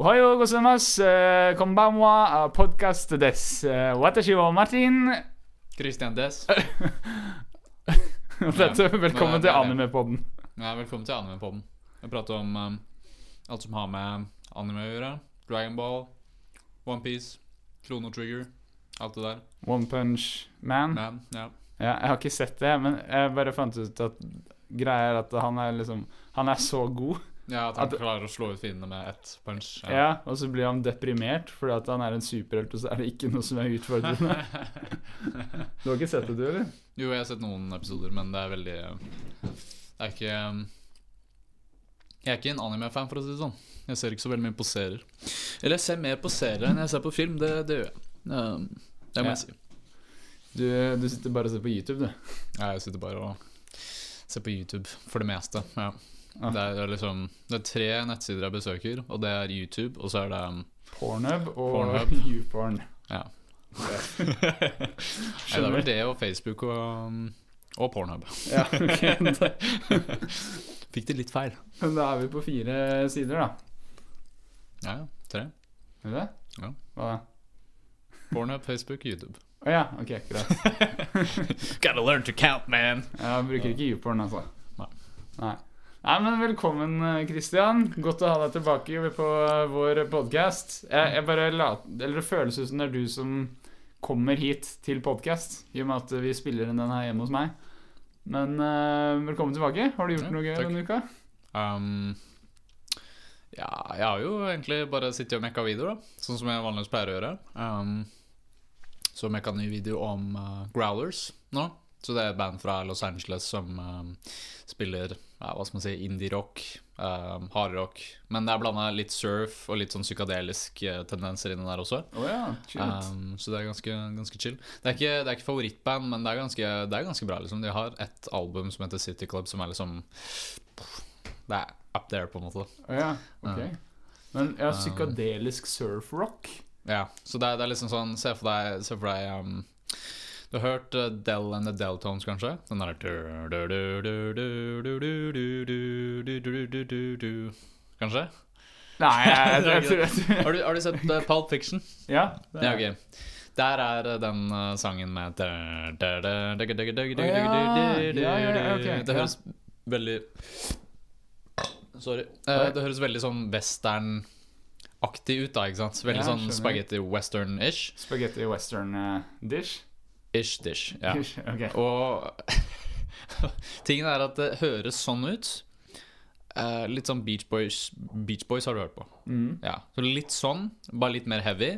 Ohayo gozaimasu, eh, eh, podcast des. Eh, Watashi wa Martin. Christian Dess. Velkommen til Anime-podden. Ja, velkommen til Anime-podden. Jeg prater om um, alt som har med anime å gjøre. Dragon Ball, OnePiece, Krono Trigger, alt det der. One Punch Man. Man ja. Ja, jeg har ikke sett det, men jeg bare fant ut at greia er at han er liksom Han er så god. Ja, at han At- klarer å slå ut fiendene med ett punch. Ja, Og så blir han deprimert fordi at han er en superhelt, og så er det ikke noe som er utfordrende. Du har ikke sett det, du, eller? jo, jeg har sett noen episoder, men det er veldig Det er ikke Jeg er ikke en anime-fan, for å si det sånn. Jeg ser ikke så veldig mye på serier. Eller jeg ser mer på serier enn jeg ser på film. Det, det gjør jeg. Um, det må Ja. jeg si. Du, du sitter bare og ser på YouTube, du. Ja, jeg sitter bare og ser på YouTube for det meste. Ja. Ah. Det, er liksom, det er tre nettsider jeg besøker, og det er YouTube, og så er det um, Pornhub og YouPorn. Ja. Nei, det er vel det og Facebook og, um, og Pornhub. Ja, okay. Fikk det litt feil. Men da er vi på fire sider, da. Ja, ja. Tre. Er det? Ja. Hva da? Pornhub, Facebook, YouTube. Å ja, ok, greit. Gotta learn to count, man! Jeg bruker ikke YouPorn, altså. Nei. Nei. Nei, men Velkommen, eh, Christian. Godt å ha deg tilbake på eh, vår podkast. Jeg, jeg bare la, eller Det føles ut som det er du som kommer hit til podkast, i og med at vi spiller inn den her hjemme hos meg. Men uh, velkommen tilbake. Har du gjort Ja, noe gøy takk. denne uka? Um, ja, jeg har jo egentlig bare sittet og mekka videoer, da. Sånn som jeg vanligvis pleier å gjøre. Um, så mekka ny video om uh, Growlers nå. Så det er et band fra Los Angeles som uh, spiller hva skal man si, indie-rock, um, hardrock. Men det er blanda litt surf og litt sånn psykadelisk uh, tendenser inni der også. Oh ja. Um, så det er ganske, ganske chill. Det er, ikke, det er ikke favorittband, men det er ganske, det er ganske bra. Liksom. De har ett album som heter City Club, som er liksom Det er up there, på en måte. Oh ja, ok. Men ja, psykadelisk surfrock? Ja, så det er, det er liksom sånn Se for deg, se for deg um, Du har hørt uh, Del and the Deltones, kanskje? Den derre Kanskje? Nei, jeg, jeg, tror jeg, Har du, har du sett uh, Pulp Fiction? Ja. det Ja, okay. ok. Der er uh, den uh, sangen med Det høres veldig Sorry. Uh, det høres veldig sånn western-aktig ut, da, ikke sant? Veldig Ja, sånn spagetti western-ish. Spaghetti western eh, dish? Ish dish. Ja. Okay. Og tingen er at det høres sånn ut. Uh, litt sånn Beach Boys Beach Boys har du hørt på. Mm. Ja, så litt sånn, bare litt mer heavy.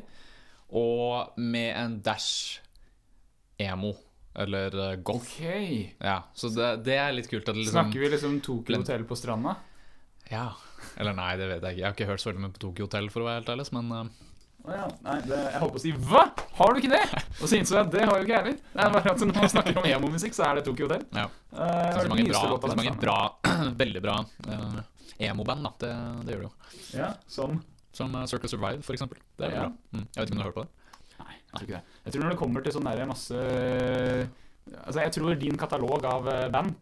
Og med en dash emo. Eller uh, goth. Ok. Ja, så det, det er litt kult. At det liksom, Snakker vi liksom Tokyo Hotel på stranda? Ja. Eller nei, det vet jeg ikke. Jeg har ikke hørt så veldig mye på Tokyo Hotel, for å være helt ærlig. Men eh, Å ja. Nei, det, jeg holdt på å si Hva?! Har du ikke det?! Og så innså jeg at det har jo ikke jeg heller. Det er bare at Når man snakker om emo-musikk, så er det Tokyo Hotel. ja. Uh, Det er så mange bra, det er mange bra. veldig bra uh, emo-band, da. Det, det gjør det jo. Ja, som Som uh, Circle Survive, for eksempel. Det er Ja. bra. Mm. Jeg vet ikke om du har hørt på det? Nei, jeg tror ikke det. Jeg tror når det kommer til sånn der masse Altså, jeg tror din katalog av eh, band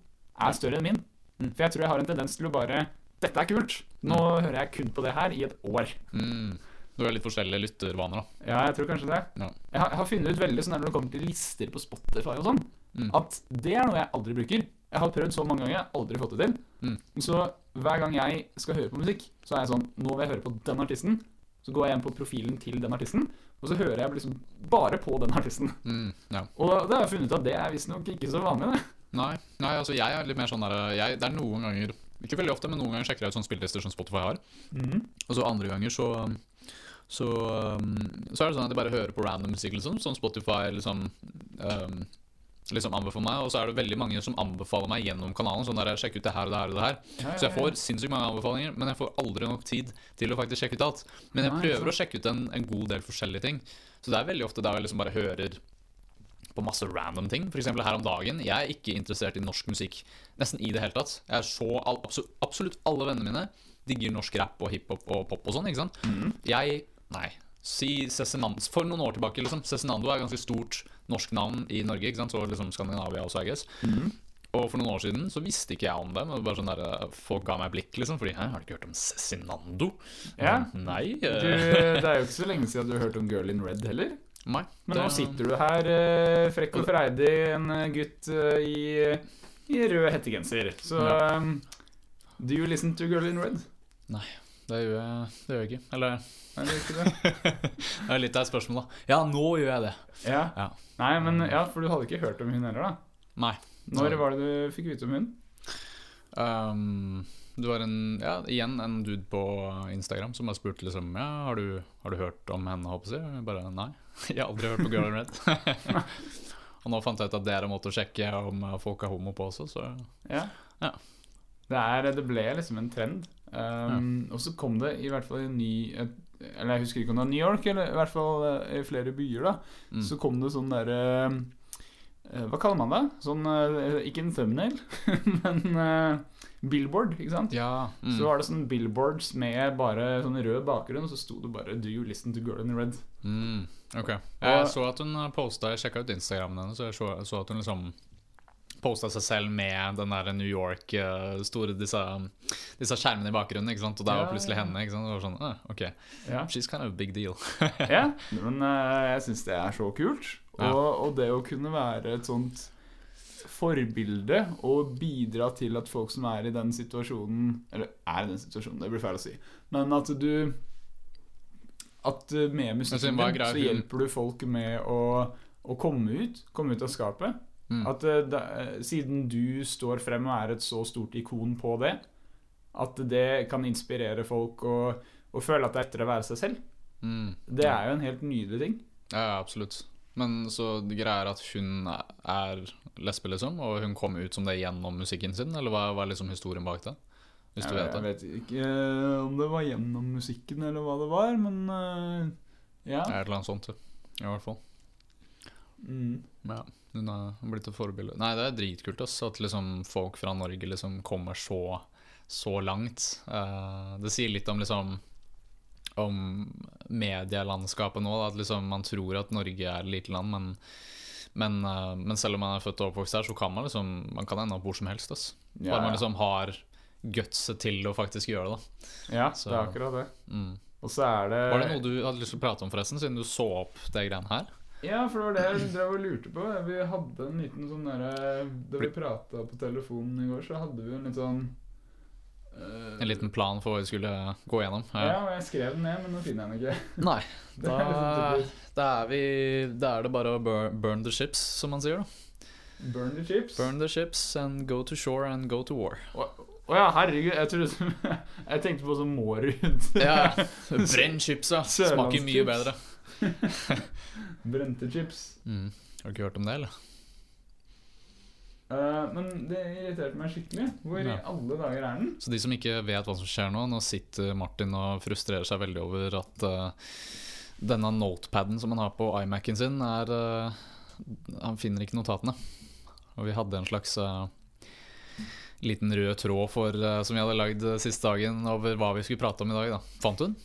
er større enn min. Mm. For jeg tror jeg har en tendens til å bare Dette er kult! Nå hører jeg kun på det her i et år. Mm. Du har litt forskjellige lyttervaner, da. Ja, jeg tror kanskje det. Ja. Jeg, har, jeg har funnet ut veldig sånn når det kommer til lister på Spotify og sånn, Mm. at det er noe jeg aldri bruker. Jeg har prøvd så mange ganger, jeg har aldri fått det til. Mm. Så hver gang jeg skal høre på musikk, så er jeg sånn Nå vil jeg høre på den artisten. Så går jeg igjen på profilen til den artisten, og så hører jeg liksom bare på den artisten. Mm. Ja. Og da har jeg funnet ut at det er visstnok ikke så vanlig. det. Nei, nei, altså jeg er litt mer sånn der jeg, Det er noen ganger Ikke veldig ofte, men noen ganger sjekker jeg ut sånne spillelister som Spotify har. Og så andre ganger så så, um, så er det sånn at jeg bare hører på random musikk, liksom. Sånn Spotify liksom um, Liksom anbefaler meg, og så er det veldig mange som anbefaler meg gjennom kanalen. Sånn der, sjekk ut det her og det her og det her Ja, Så jeg får sinnssykt mange anbefalinger, men jeg får aldri nok tid til å faktisk sjekke ut alt. Men jeg prøver å sjekke ut en, en god del forskjellige ting. Så det er veldig ofte der jeg liksom bare hører på masse random ting. Eksempel her om dagen. Jeg er ikke interessert i norsk musikk nesten i det hele tatt. Jeg er så all, absolutt, alle vennene mine digger norsk rap og hiphop og pop og sånn, ikke sant. Jeg Nei. Si Cezinando For noen år tilbake, liksom. Cezinando er et ganske stort norsk navn i Norge, ikke sant. Så liksom Skandinavia også, I guess. Og for noen år siden så visste ikke jeg om det, men bare sånn der, eh, folk ga meg blikk, liksom. Fordi har du ikke hørt om Cezinando? Ja. Nei. Du, eh, det er jo ikke så lenge siden du har hørt om Girl in Red heller. nei. Men det- nå sitter du her, eh, frekk og freidig, en gutt i, i rød hettegenser. Så Ja. um, Do you listen to Girl in Red? Det gjør jeg, det gjør jeg ikke. Eller Nei, det ikke det? det er litt av et spørsmål, da. Ja, nå gjør jeg det. Ja. Ja. Nei, men ja, for du hadde ikke hørt om hun heller, da? Nei. Når var det du fikk vite om hun? Um, det var en, ja, igjen en dude på Instagram som har spurt liksom Ja, har du, har du hørt om henne, håper jeg? Jeg bare nei. Jeg har aldri hørt på Girl in Red. og nå fant jeg ut at det er en måte å sjekke om folk er homo på også, så Ja. Ja. Det, er, det ble liksom en trend. Um, Og så kom det i hvert fall en ny et, Eller jeg husker ikke om det var New York, eller i hvert fall eh, i flere byer, da. mm. Så kom det sånn derre uh, Hva kaller man det? Sånn uh, Ikke en thumbnail, men uh, billboard, ikke sant? Ja. Mm. Så var det sånn billboards med bare sånn rød bakgrunn, og så sto det bare 'Do you listen to Girl in Red?' Mm, ok. Jeg Og- så at hun posta Jeg sjekka ut Instagramen hennes, så jeg så, så at hun liksom posta seg selv med den der New York eh, store disse, disse skjermene i bakgrunnen. ikke sant? Og der var plutselig henne. ikke sant? Det var sånn, eh, ok, Ja, She's kind of a big deal. ja men uh, jeg syns det er så kult. Og, Ja. og det å kunne være et sånt forbilde og bidra til at folk som er i den situasjonen Eller er i den situasjonen, det blir feil å si. Men at du At eh, med musikken så hjelper du folk med å, å komme ut. Komme ut av skapet. Mm. At eh, da, eh, Siden du står frem og er et så stort ikon på det, at det kan inspirere folk og, og føle at det er lettere å være seg selv. Mm. Det er jo en helt nydelig ting. Ja, absolutt. Men så det greia er at hun er lesbe, liksom, og hun kom ut som det gjennom musikken sin, eller hva er liksom historien bak det? Hvis du jeg, vet jeg vet ikke eh, om det var gjennom musikken eller hva det var, men uh, ja. Et eller annet sånt, i hvert fall. Mm. Ja, hun har blitt et forbilde. Nei, det er dritkult også, at liksom folk fra Norge liksom kommer så, så langt. Uh, det sier litt om liksom om medielandskapet nå. Da, at liksom man tror at Norge er et lite land, men, men, uh, men selv om man er født og oppvokst her, så kan man liksom Man kan ende opp hvor som helst. Altså. Ja, Bare man liksom har gutset til å faktisk gjøre det. da ja, så- det er akkurat det. mm. Og så er det Var det noe du hadde lyst til å prate om, forresten, siden du så opp det greiene her? Ja, for det var det jeg drev og lurte på. Vi hadde en liten sånn derre Da vi prata på telefonen i går, så hadde vi en litt sånn uh, En liten plan for hva vi skulle gå gjennom? Ja, og jeg skrev den ned, men nå finner jeg den ikke. Nei, da, er sånn da, er vi, da er det bare å burn, burn the ships, som man sier. da Burn the chips. Burn the ships and go to shore and go to war. Å ja, herregud. Jeg trodde Jeg tenkte på sånn Mårud. Ja, Brenn chipsa! Smaker mye bedre. Brente chips. Mm. Har du ikke hørt om det, eller? Uh, men det irriterte meg skikkelig. Hvor Ja. i alle dager er den? Så de som ikke vet hva som skjer nå, nå sitter Martin og frustrerer seg veldig over at uh, denne notepaden som han har på iMac-en sin, er uh, Han finner ikke notatene. Og vi hadde en slags liten rød tråd for, som vi hadde lagd siste dagen over hva vi skulle prate om i dag. da Fant du den?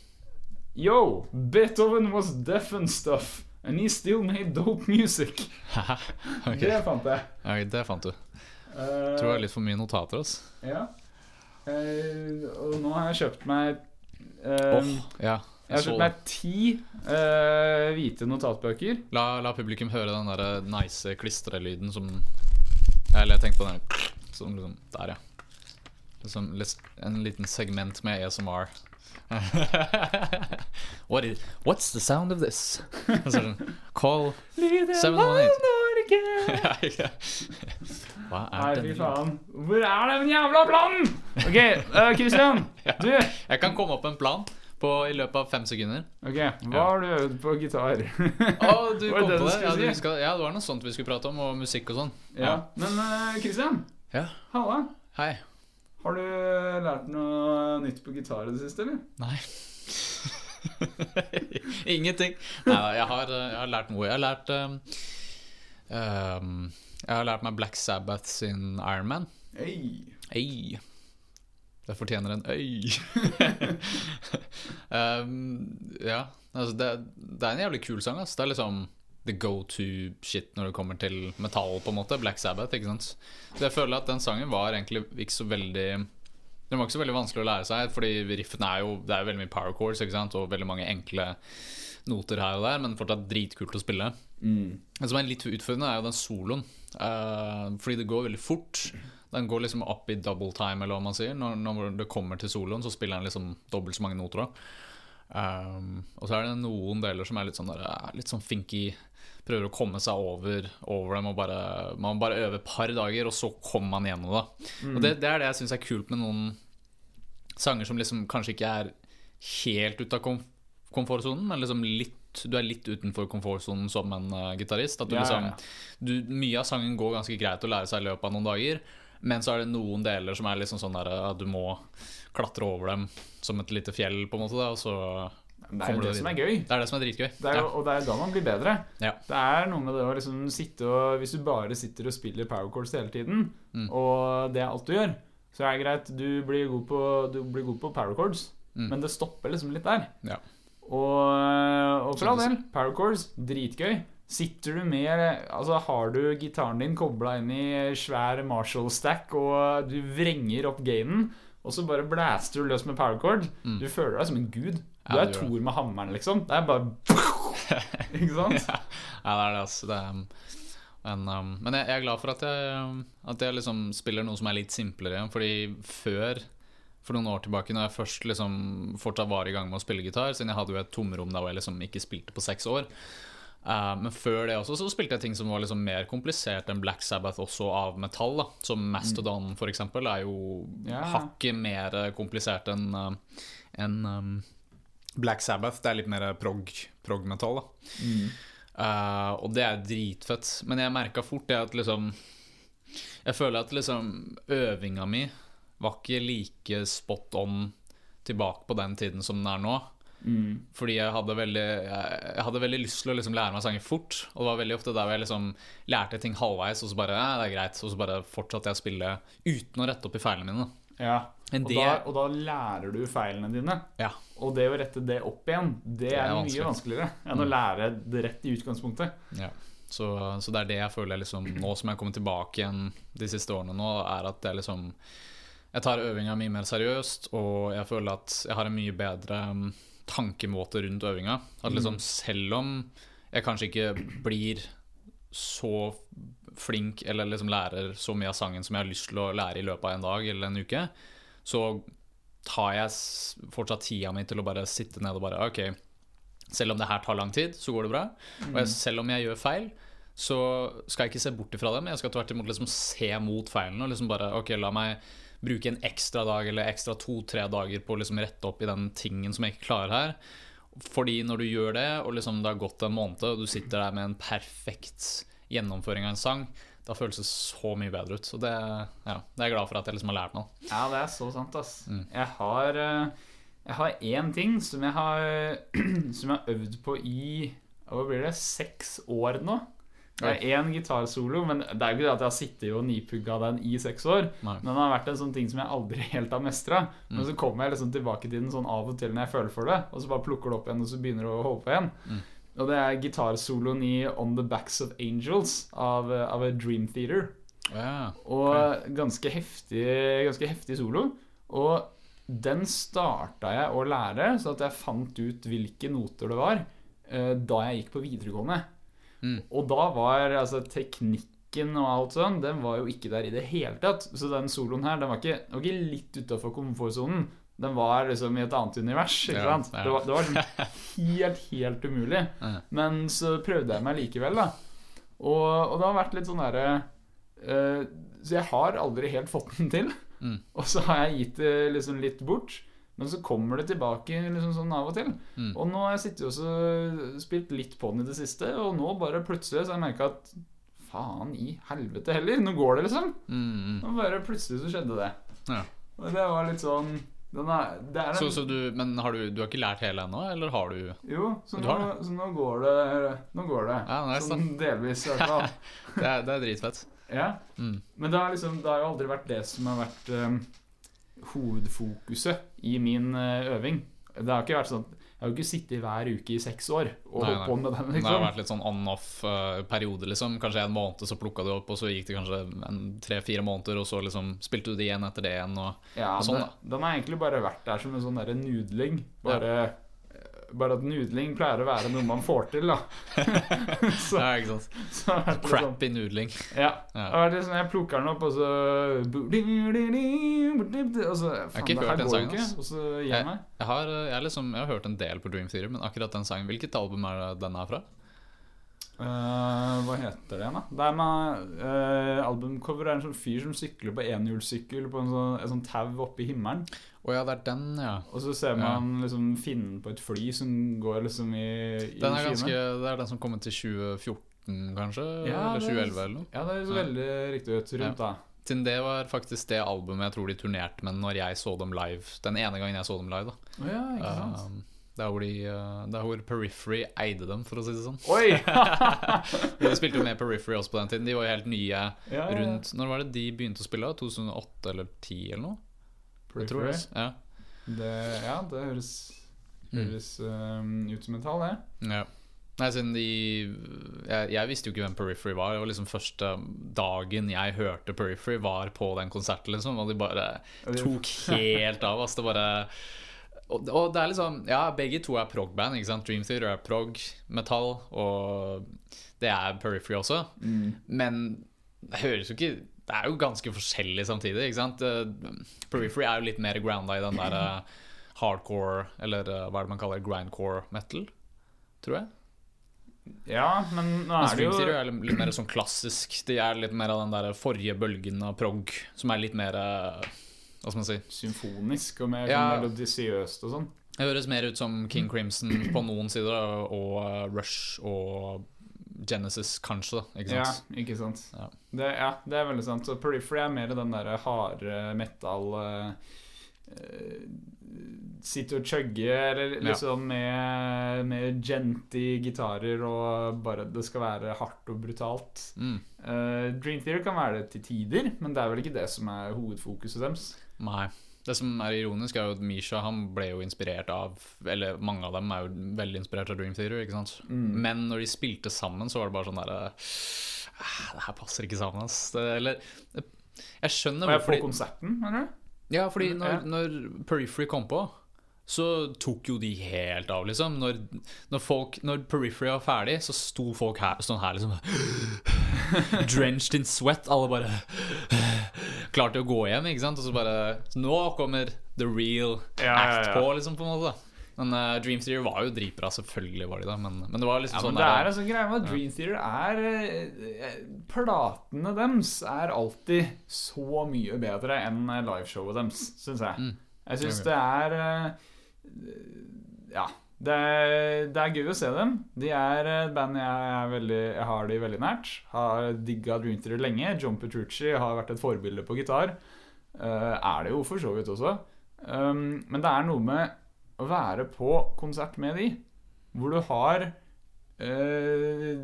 Yo, Beethoven was deaf and stuff. And he still made dope music. okay. Det fant jeg. Ja, det fant du. Uh, Tror det er litt for mye notater. Altså. Ja. Uh, og nå har jeg kjøpt meg eh, oh, ja, Jeg jeg har kjøpt meg ti hvite notatbøker. La, la publikum høre den der nice klistrelyden som Eller jeg tenkte på den som liksom Der, ja. Lis- en liten segment med ASMR. What is, what's the sound of this? Og så er det sånn, Call Seven one eight. Norge! Hva Nei, er fy den? faen. Hvor er den jævla planen? Ok, Kristian Christian. Du. Jeg kan komme opp med en plan på, i løpet av fem sekunder. Ok, Hva har du øvd på gitar? Å, du Var det kom det på du det? skulle Ja, si? du skal, ja, det var noe sånt vi skulle prate om, og musikk og sånn. ja. Men Kristian Christian, Ja. halla. Hei. Har du lært noe nytt på gitar i det siste, eller? Nei. Ingenting. Nei, jeg har, jeg har lært noe. Jeg har lært um, Jeg har lært meg Black Sabbath sin Iron Man. Hey. Øy. Det fortjener en øy. um, ja. Altså, det, det er en jævlig kul sang. ass. Det er liksom the go to shit når det kommer til metall, på en måte. Black Sabbath, ikke sant. Så jeg føler at den sangen var egentlig ikke så veldig Den var ikke så veldig vanskelig å lære seg, fordi riffene er jo Det er jo veldig mye power chords, ikke sant, og veldig mange enkle noter her og der, men fortsatt dritkult å spille. Det som er litt utfordrende, er jo den soloen. Uh, fordi det går veldig fort. Den går liksom opp i double time, eller hva man sier. Når, når det kommer til soloen, så spiller den liksom dobbelt så mange noter. da um, Og så er det noen deler som er litt sånn, der, eh, litt sånn finky. Prøver å komme seg over, over dem bare Man bare øver et par dager, og så kommer man gjennom det. Og det, det er det jeg syns er kult med noen sanger som liksom kanskje ikke er helt ute av kom komfortsonen, men liksom litt du er litt utenfor komfortsonen som en uh, gitarist. Ja, liksom ja. du, Mye av sangen går ganske greit å lære seg i løpet av noen dager, men så er det noen deler som er liksom sånn der at du må klatre over dem som et lite fjell, på en måte. Da, og så Det er jo det som er gøy. Det er det som er dritgøy. Det er jo, og det er da man blir bedre. Ja. Det er noe med det å liksom sitte og Hvis du bare sitter og spiller power chords hele tiden, Mm. og det er alt du gjør, så er det greit. Du blir god på, du blir god på power chords, Mm. men det stopper liksom litt der. Ja. Og, og for all del, power chords, dritgøy. Sitter du med Altså Har du gitaren din kobla inn i svær Marshall-stack, og du vrenger opp gainen, og så bare blaster du løs med power chord, Mm. du føler deg som en gud. Du Ja, er. Thor med hammeren, liksom. Det er bare Ikke sant? Ja, det er det, altså. Det er, um, men, um, men jeg, jeg er glad for at jeg, um, at jeg liksom spiller noe som er litt simplere. Fordi før, for noen år tilbake, når jeg først liksom fortsatt var i gang med å spille gitar Siden jeg hadde jo et tomrom da hvor jeg liksom ikke spilte på seks år. Uh, men før det også så spilte jeg ting som var liksom mer komplisert enn Black Sabbath også av metall. da Som Mastodon for eksempel er jo yeah. hakket mer komplisert enn en, um, Black Sabbath. Det er litt mer prog- prog-metall. da Eh, og det er dritfett. Men jeg merka fort det at liksom Jeg føler at liksom øvinga mi var ikke like spot on tilbake på den tiden som den er nå. Mm. Fordi jeg hadde veldig Jeg, hadde veldig lyst til å liksom lære meg sanger fort. Og det var veldig ofte der hvor jeg liksom lærte ting halvveis, og så bare det er greit. Og så bare fortsatte jeg å spille uten å rette opp i feilene mine. Ja. Og det da, og da lærer du feilene dine. Ja. Og det å rette det opp igjen, det, Det er er, mye vanskeligere enn å lære det rett i utgangspunktet. Ja. Så, så det er det jeg føler liksom Nå som jeg kommer tilbake igjen de siste årene nå, er at jeg liksom Jeg tar øvinga mye mer seriøst, og jeg føler at jeg har en mye bedre tankemåte rundt øvinga. At liksom selv om jeg kanskje ikke blir så flink eller liksom lærer så mye av sangen som jeg har lyst til å lære i løpet av en dag eller en uke, så tar jeg fortsatt tida mi til å bare sitte ned og bare Ok, selv om det her tar lang tid, så går det bra. Og jeg, selv om jeg gjør feil, så skal jeg ikke se bort ifra dem. Jeg skal tvert imot liksom se mot feilene og liksom bare Ok, la meg bruke en ekstra dag eller ekstra to-tre dager på å liksom rette opp i den tingen som jeg ikke klarer her. Fordi når du gjør det, og liksom det har gått en måned, og du sitter der med en perfekt gjennomføring av en sang, da føles det så mye bedre ut. Så det, ja, det er jeg glad for at jeg liksom har lært nå. Ja, det er så sant, ass. Mm. Jeg har eh, Jeg har én ting som jeg har Som jeg har øvd på i Hva blir det? Seks år nå. Det er én gitarsolo, men det er jo ikke det at jeg har sittet og nipugga den i seks år. Nei. Men den har vært en sånn ting som jeg aldri helt har mestra. Men Mm. så kommer jeg liksom tilbake til den sånn av og til når jeg føler for det, og så bare plukker det opp igjen, og så begynner det å holde på igjen. Mm. Og det er gitarsoloen i On The Backs of Angels av, av Dream Theater. Ja, Og ganske heftig, ganske heftig solo. Og den starta jeg å lære, så at jeg fant ut hvilke noter det var, eh, da jeg gikk på videregående. Mm. Og da var altså teknikken og alt sånn, den var jo ikke der i det hele tatt. Så den soloen her, den var ikke, den var ikke litt utafor komfortsonen. Den var liksom i et annet univers. ikke Ja, sant? ja. Det var, det var sånn helt, helt umulig. Ja. Men så prøvde jeg meg likevel, da. Og, og det har vært litt sånn derre uh, Så jeg har aldri helt fått den til. Mm. Og så har jeg gitt det liksom litt bort. Men så kommer det tilbake liksom sånn av og til. Mm. Og nå har jeg sittet og spilt litt på den i det siste, og nå bare plutselig så har jeg merka at faen i helvete heller, nå går det, liksom. Mm, Og bare plutselig så skjedde det. Ja. Og det var litt sånn den er, det er Så, en, så du, men har du, du har ikke lært hele ennå, eller har du Jo, så Du nå, så nå går det Nå går det. Ja, nice, sånn delvis, i hvert fall. Det er, det er dritfett. Ja. Mm. Men det liksom, det har jo aldri vært det som har vært um, hovedfokuset i min eh, øving. Det har ikke vært sånn Jeg har jo ikke sittet hver uke i seks år og Nei, holdt på med den. Det har liksom vært litt sånn on-off-periode, liksom. Kanskje en måned, så plukka du opp, og så gikk det kanskje tre-fire måneder, og så liksom spilte du det igjen etter det igjen. Og, Ja, og sånn, da. Den har egentlig bare vært der som en sånn derre nudling. Bare, bare at nudling pleier å være noe man får til, da. så, ja, ikke sant. så det vært sånn- nudling. Ja. Ja. Det liksom, jeg plukker den opp, og så Og så Faen, ikke det her går sangen, ikke. Og så gir jeg Jeg, meg. jeg, har, jeg, liksom, jeg har hørt en del på Dream Theater, men akkurat den sangen Hvilket album er den er fra? Uh, hva heter det igjen, da? Det er med uh, Albumcover er en sånn fyr som sykler på enhjulssykkel på en sånn, et sånt tau oppe i himmelen. Å ja, det er den, ja. Og så ser man liksom finnen på et fly som går liksom i, i Den er ganske, det er den som kom til 2014, kanskje? Ja, eller 2011, eller noe? Ja, det Ja. veldig riktig ut rundt, da. Siden det var faktisk det albumet jeg tror de turnerte med når jeg så dem live. Den ene gangen jeg så dem live. da Oh, ja, ikke sant. Uh, det er, hvor, de, det er hvor Periphery eide dem, for å si det sånn. Oi! De spilte jo med Periphery også på den tiden. De var jo helt nye ja, ja. rundt Når var det de begynte å spille? 2008 eller 2010 eller noe? Jeg tror det. Ja. Det, ja, det høres, Mm. høres um, ut som et tall, det. ja. Nei, siden de jeg, jeg visste jo ikke hvem Periphery var. Det var liksom første dagen jeg hørte Periphery, var på den konserten, liksom. Og de bare tok helt av. Altså, det bare og, og det er liksom Ja, begge to er prog-band. ikke sant? Dream Theater er prog, metall, og det er Periphery også. Mm. Men det høres jo ikke Det er jo ganske forskjellig samtidig. ikke sant? Eh, Periphery er jo litt mer grounda i den der eh, hardcore, eller eh, hva er det man kaller grindcore metal, tror jeg. Ja, men nå er det jo Theater er litt mer sånn klassisk. De er litt mer av den der forrige bølgen av prog, som er litt mer Hva skal man si? symfonisk og mer Ja. sånn melodisiøst og sånn. Det høres mer ut som King Crimson på noen sider, og Rush og Genesis, kanskje. Ikke sant? Ja, ikke sant. Ja. Det, ja, det er veldig sant. Så Periphery er mer den derre harde metal uh, Sitte og chugge, eller liksom med, med genty gitarer og bare Det skal være hardt og brutalt. Mm. Uh, Dream Theater kan være det til tider, men det er vel ikke det som er hovedfokuset deres. Nei. Det som er ironisk, er jo at Misha han ble jo inspirert av Eller mange av dem er jo veldig inspirert av Dream Theater. ikke sant? Mm. Men når de spilte sammen, så var det bare sånn derre ah, Det her passer ikke sammen, ass. Eller Jeg skjønner hvorfor på konserten, du? Ja, fordi Mm, når, når Periphery kom på, så tok jo de helt av, liksom. Når, når, folk, når Periphery var ferdig, så sto folk her, sånn her, liksom. Drenched in sweat. Alle bare klarte å gå hjem, ikke sant? Og så bare så Nå kommer the real Ja, act på, liksom, på en måte. Men uh, Dream Theater var jo dritbra, selvfølgelig var de det, men, men det var liksom Ja, sånn det der- er altså greia med at Dream Theater er eh, Platene deres er alltid så mye bedre enn eh, liveshowet deres, syns jeg. Mm. Jeg syns det er eh, Ja. Det er, det er gøy å se dem. De er et band jeg, er veldig, jeg har de veldig nært. Har digga Dream Theater lenge. John Petrucci har vært et forbilde på gitar. Uh, er det jo for så vidt også. Um, men det er noe med å være på konsert med de, hvor du har uh,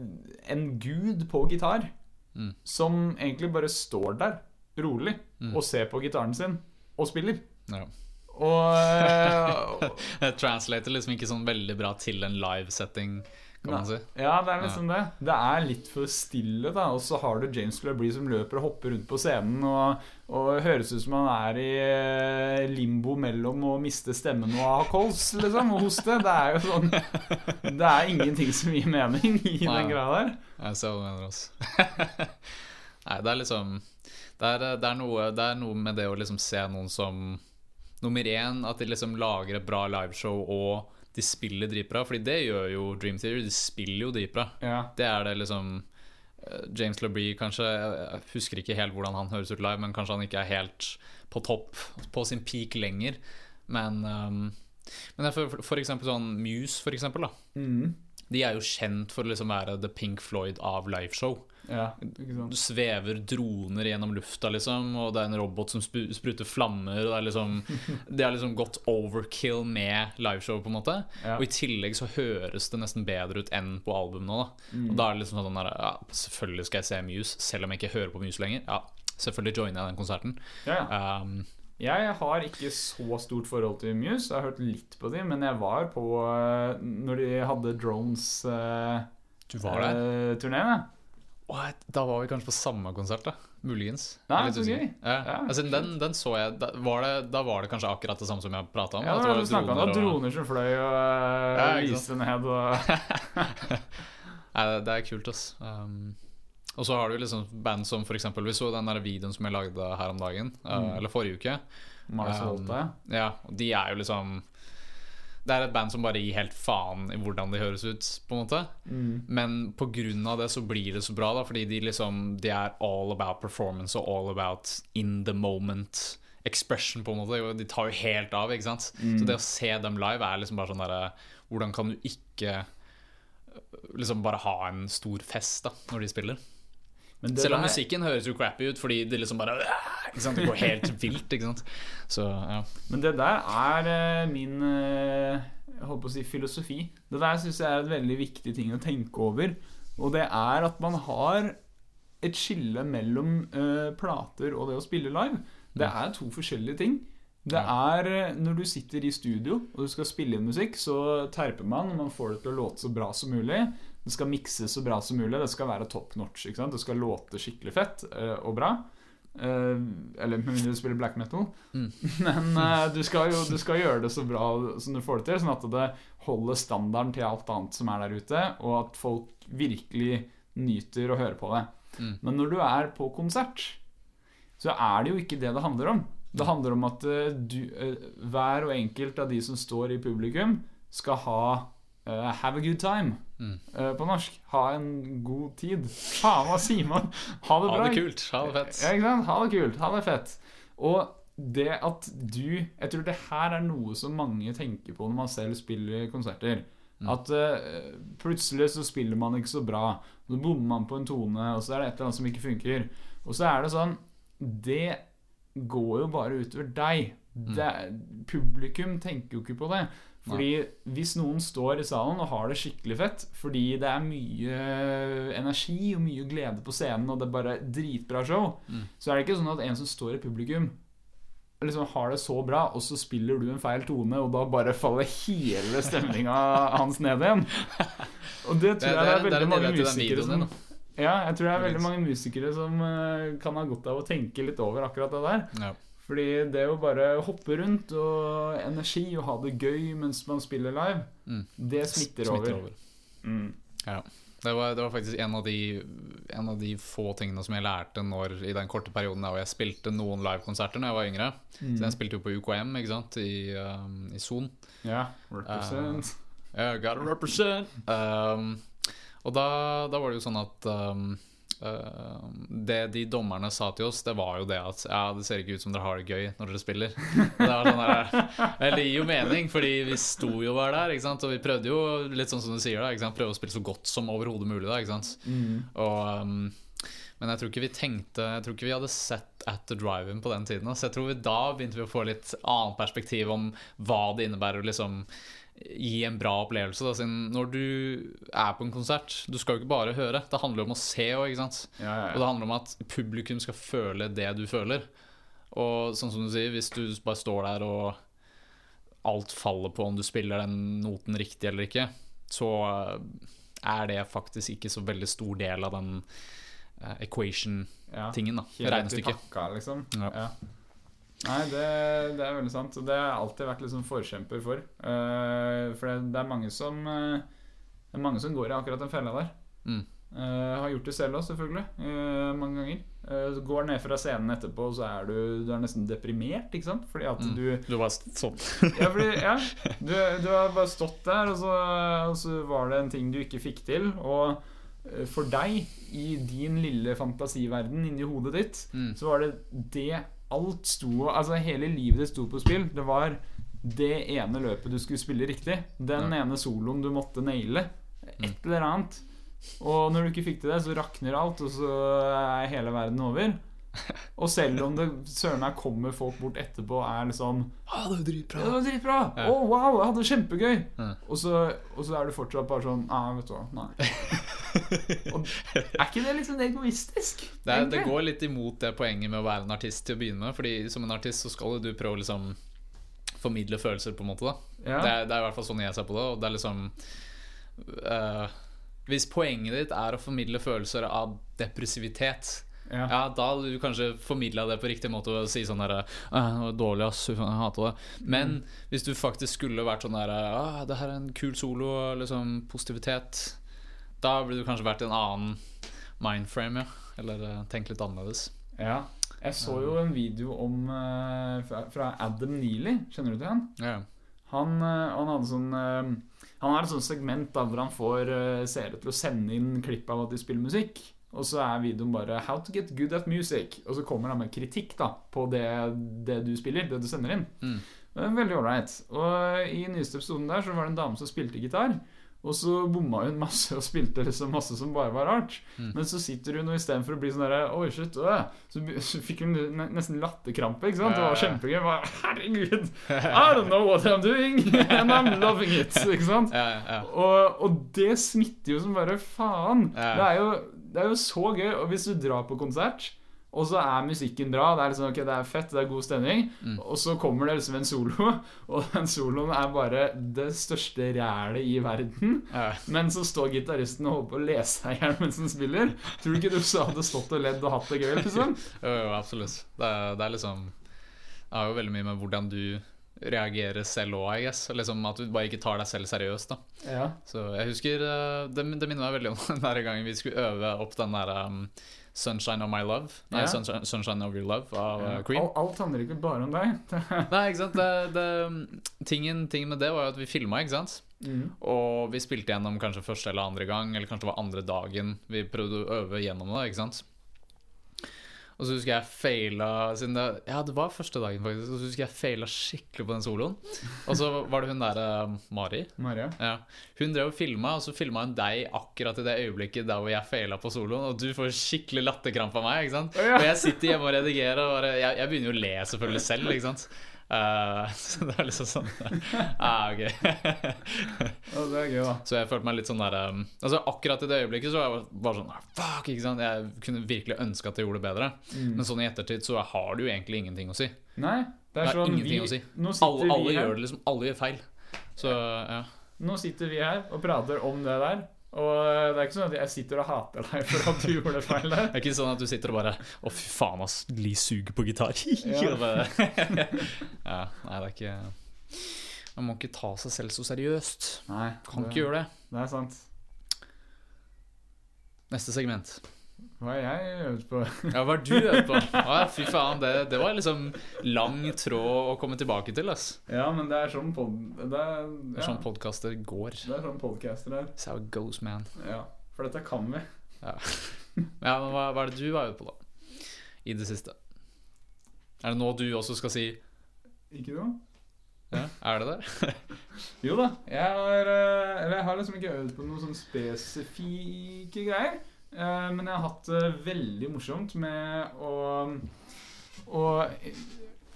en gud på gitar Mm. som egentlig bare står der rolig Mm. og ser på gitaren sin og spiller. Ja. Og, Det translater liksom ikke sånn veldig bra til en live-setting, kan man si. Ja, det er liksom det. Det er litt for stille, da. Og så har du James LeBrie som løper og hopper rundt på scenen og, og høres ut som han er i eh, limbo mellom å miste stemmen og ha kols, liksom, og hoste. Det er jo sånn Det er ingenting som gir mening i Nei. den greia der. Jeg ser hva du mener altså. Nei, det er liksom det er, det, er noe, det er noe med det å liksom se noen som Nummer én, at de liksom lager et bra liveshow og de spiller dritbra. Fordi det gjør jo Dream Theater. De spiller jo dritbra. Ja. Det er det liksom eh, James LeBrie kanskje Jeg husker ikke helt hvordan han høres ut live, men kanskje han ikke er helt på topp, på sin peak lenger. Men, um, men for, for eksempel sånn Muse, for eksempel. Da. Mm. De er jo kjent for å liksom være The Pink Floyd av liveshow. Ja. Du svever droner gjennom lufta, liksom, og det er en robot som spruter flammer. Og det er liksom Det har liksom gått overkill med liveshow, på en måte. Ja. Og i tillegg så høres det nesten bedre ut enn på albumene. Da. Mm. Og da er det liksom sånn der, ja, Selvfølgelig skal jeg se Muse, selv om jeg ikke hører på Muse lenger. Ja, selvfølgelig joiner jeg den konserten. Ja, ja. Um, Jeg har ikke så stort forhold til Muse. Jeg har hørt litt på dem, men jeg var på eh, Når de hadde Drones-turné. Du var der? Uh, ja. What? Da var vi kanskje på samme konsert, da. Muligens. Nei, så gøy. Ja. Ja, altså, den, den så jeg da var, det, da var det kanskje akkurat det samme som jeg prata om? Ja, da, du snakka om. Droner droner som fløy og Ja, ikke lyste ned og Nei, det- er kult, ass. Um, og så har du liksom band som eksempel Vi så den der videoen som jeg lagde her om dagen. uh, Mm. Eller forrige uke. Mars Um, Volta. Ja, de er jo liksom Det er et band som bare gir helt faen i hvordan de høres ut, på en måte. Mm. Men av det så blir det så bra, da, fordi de liksom De er all about performance og all about in the moment expression, på en måte. De tar jo helt av, ikke sant. Mm. Så det å se dem live er liksom bare sånn derre Hvordan kan du ikke liksom bare ha en stor fest da når de spiller? Men det Selv om der- musikken høres jo crappy ut, fordi det liksom bare? Det går helt vilt, ikke sant. Så ja. Men det der er eh, min eh, Jeg holdt på å si filosofi. Det der syns jeg er et veldig viktig ting å tenke over. Og det er at man har et skille mellom uh, plater og det å spille live. Det Mm. er to forskjellige ting. Det er eh, Når du sitter i studio og du skal spille inn musikk, så terper man, og man får det til å låte så bra som mulig. Det skal mikses så bra som mulig. Det skal være top notch. Det skal låte skikkelig fett eh, og bra. Eh, eller med mindre du spiller black metal. Mm. Men eh, du, skal jo, du skal gjøre det så bra som du får det til, sånn at det holder standarden til alt annet som er der ute, og at folk virkelig nyter å høre på det. Mm. Men når du er på konsert, så er det jo ikke det det handler om. Det handler om at du, hver og enkelt av de som står i publikum, skal ha uh, have a good time. Mm. eh, på norsk. Ha en god tid. Faen, hva sier man? Ha det Ha det kult. Ha det fett. Ja? Ha det kult. Ha det fett. Og det at du Jeg tror det her er noe som mange tenker på når man selv spiller konserter. Mm. At uh, plutselig så spiller man ikke så bra. Så bommer man på en tone, og så er det et eller annet som ikke funker. Og så er det sånn Det går jo bare utover deg. Mm. Det, publikum tenker jo ikke på det. Fordi hvis noen står i salen og har det skikkelig fett fordi det er mye energi og mye glede på scenen, og det er bare dritbra show, Mm. så er det ikke sånn at en som står i publikum, liksom har det så bra, og så spiller du en feil tone, og da bare faller hele stemninga hans ned igjen. Og det tror jeg det, er, veldig mange musikere som Ja, jeg tror det er veldig mange musikere som eh, kan ha godt av å tenke litt over akkurat det der. Ja. Fordi det å bare hoppe rundt og energi og ha det gøy mens man spiller live, Mm. det smitter, over. Mm. Det var, det var faktisk en av, de, en av de få tingene som jeg lærte når, i den korte perioden der hvor jeg spilte noen livekonserter da jeg var yngre. Mm. Så jeg spilte jo på UKM ikke sant? i, um, i Son. Ja, represent. Yeah, gotta represent. Um, og da, da var det jo sånn at um, uh, Det de dommerne sa til oss, det var jo det at Ja, det ser ikke ut som dere har det gøy når dere spiller. Det var sånn der, Det gir jo mening, fordi vi sto jo bare der, ikke sant? og vi prøvde jo litt sånn som du sier, da, ikke sant? prøve å spille så godt som overhodet mulig. da, ikke sant? Mm. Og, um, men jeg tror ikke vi tenkte Jeg tror ikke vi hadde sett At the Drive-In på den tiden. Så jeg tror vi da begynte vi å få litt annet perspektiv om hva det innebærer å liksom gi en bra opplevelse. Da, når du er på en konsert Du skal jo ikke bare høre. Det handler jo om å se òg, Ja. Ja, ja, Og det handler om at publikum skal føle det du føler. Og sånn som du sier, hvis du bare står der og alt faller på om du spiller den noten riktig eller ikke, så eh, er det faktisk ikke så veldig stor del av den eh, equation-tingen, ja. da. I Regnestykket. pakka, liksom. Ja. Nei, det, det er veldig sant. Og det har jeg alltid vært liksom forkjemper for. Uh, for det, det er mange som uh, Det er mange som går i akkurat den fella der. Mm. Uh, har gjort det selv òg, selvfølgelig. mange ganger. Går ned fra scenen etterpå, og så er du, du er nesten deprimert, ikke sant? Fordi at Mm. du Du var sånn. Ja, fordi, ja du, du har bare stått der, og så, og så var det en ting du ikke fikk til. Og for deg, i din lille fantasiverden inni hodet ditt, Mm. så var det det alt sto Altså hele livet ditt sto på spill. Det var det ene løpet du skulle spille riktig. Den Ja. ene soloen du måtte naile. Mm. Et eller annet. Og når du ikke fikk til det, så rakner alt, og så er hele verden over. Og selv om det søren meg kommer folk bort etterpå og er liksom Ah, det var dritbra. det var dritbra! Ja. wow, jeg hadde det kjempegøy! Ja. Og, så, og så er du fortsatt bare sånn Nei, vet du hva. Nei. Og er ikke det sånn egoistisk? Det, er, det går litt imot det poenget med å være en artist til å begynne med. Fordi som en artist så skal du prøve å liksom formidle følelser, på en måte. Ja. det, er, det er i hvert fall sånn jeg ser på det. Og det er liksom uh, Hvis poenget ditt er å formidle følelser av depressivitet, Ja. ja, da hadde du kanskje formidla det på riktig måte og si sånn derre «Ah, det var Dårlig, ass. Jeg hater det. Men Mm. hvis du faktisk skulle vært sånn derre Det her er en kul solo, liksom positivitet Da burde du kanskje vært i en annen mindframe, ja. Eller eh, tenkt litt annerledes. ja. Jeg så jo en video om eh, fra, Adam Neely. Kjenner du til han? Ja. Han, eh, han hadde sånn Han har et sånt segment da, hvor han får seere til å sende inn klipp av at de spiller musikk. Og så er videoen bare 'How to get good at music'. Og så kommer han med kritikk da på det, det du spiller, det du sender inn. Mm. Det er veldig ålreit. Og i nyeste episoden der så var det en dame som spilte gitar. Og så bomma hun masse og spilte liksom masse som bare var rart. Mm. Men så sitter hun og istedenfor å bli sånn derre Oi, shit, øh, så, så fikk hun nesten latterkrampe. ikke sant? Det var kjempegøy. Bare, Herregud! I don't know what I'm doing, and I'm loving it. Ikke sant? Ja, ja. Og, og det smitter jo som bare faen. Ja. Det, er jo, det er jo så gøy. Og hvis du drar på konsert, og så er musikken bra, det er liksom, okay, det er fett, det er god stemning, Mm. og så kommer det liksom en solo, og den soloen er bare det største rælet i verden. ja. Men så står gitaristen og holder på å lese seg i hjel mens han spiller. Tror du ikke du hadde stått og ledd og hatt det gøy? liksom? Jo, jo, absolutt. Det er, det er liksom Det har jo veldig mye med hvordan du reagerer selv òg, I guess. Liksom At du bare ikke tar deg selv seriøst. da Ja. Så jeg husker eh, Det, det minner meg veldig om den der gangen vi skulle øve opp den der um, 'Sunshine of My Love'. Nei, Ja. Sunshine, 'Sunshine of Your Love' av uh, Cream. Alt, alt handler ikke bare om deg. Nei, ikke sant det, det, tingen, tingen med det var jo at vi filma, ikke sant. Mm. Og vi spilte gjennom kanskje første eller andre gang, eller kanskje det var andre dagen vi prøvde å øve gjennom det. ikke sant? Og så husker jeg feila siden det, Ja, det var første dagen, faktisk. Og så husker jeg feila skikkelig på den soloen. Og så var det hun derre Mari. Maria? Ja. Hun drev og filma, og så filma hun deg akkurat i det øyeblikket der hvor jeg feila på soloen, og du får skikkelig latterkrampe av meg. ikke sant? Og jeg sitter hjemme og redigerer, og jeg, jeg begynner jo å le selvfølgelig selv, ikke sant. Eh, så det er liksom sånn ah, ok. Det. Så jeg følte meg litt sånn der um, Altså Akkurat i det øyeblikket så var jeg bare sånn ah, Fuck, ikke sant Jeg kunne virkelig ønske at jeg gjorde det bedre Mm. Men sånn i ettertid så har det jo egentlig ingenting å si Nei, det Det er er sånn ingenting vi, å si. Alle, alle gjør det liksom Alle gjør feil Så ja Nå sitter vi her og prater om det der. Og det er ikke sånn at jeg sitter og hater deg for at du gjorde feil der. Det er ikke sånn at du sitter og bare Å fy faen ass, Li suger på gitar Ja. Ja, nei det er ikke Man må ikke ta seg selv så seriøst Nei, Kan det, ikke gjøre det det er sant. Neste segment Hva har jeg øvd på? Ja, hva har du øvd på? Å, fy faen, det, det var liksom lang tråd å komme tilbake til ass Ja, men det er sånn pod... Det er, Det er sånn podkaster går det er sånn podcaster er. It's how it goes, man. Ja, for dette kan vi. Ja, men hva, hva er det du har øvd på, da? I det siste? Er det nå du også skal si Ikke noe? ja, Er det det? Jo da. Jeg har, eh, jeg har liksom ikke øvd på noen sånn spesifikke greier. Eh, Men jeg har hatt det veldig morsomt med å Og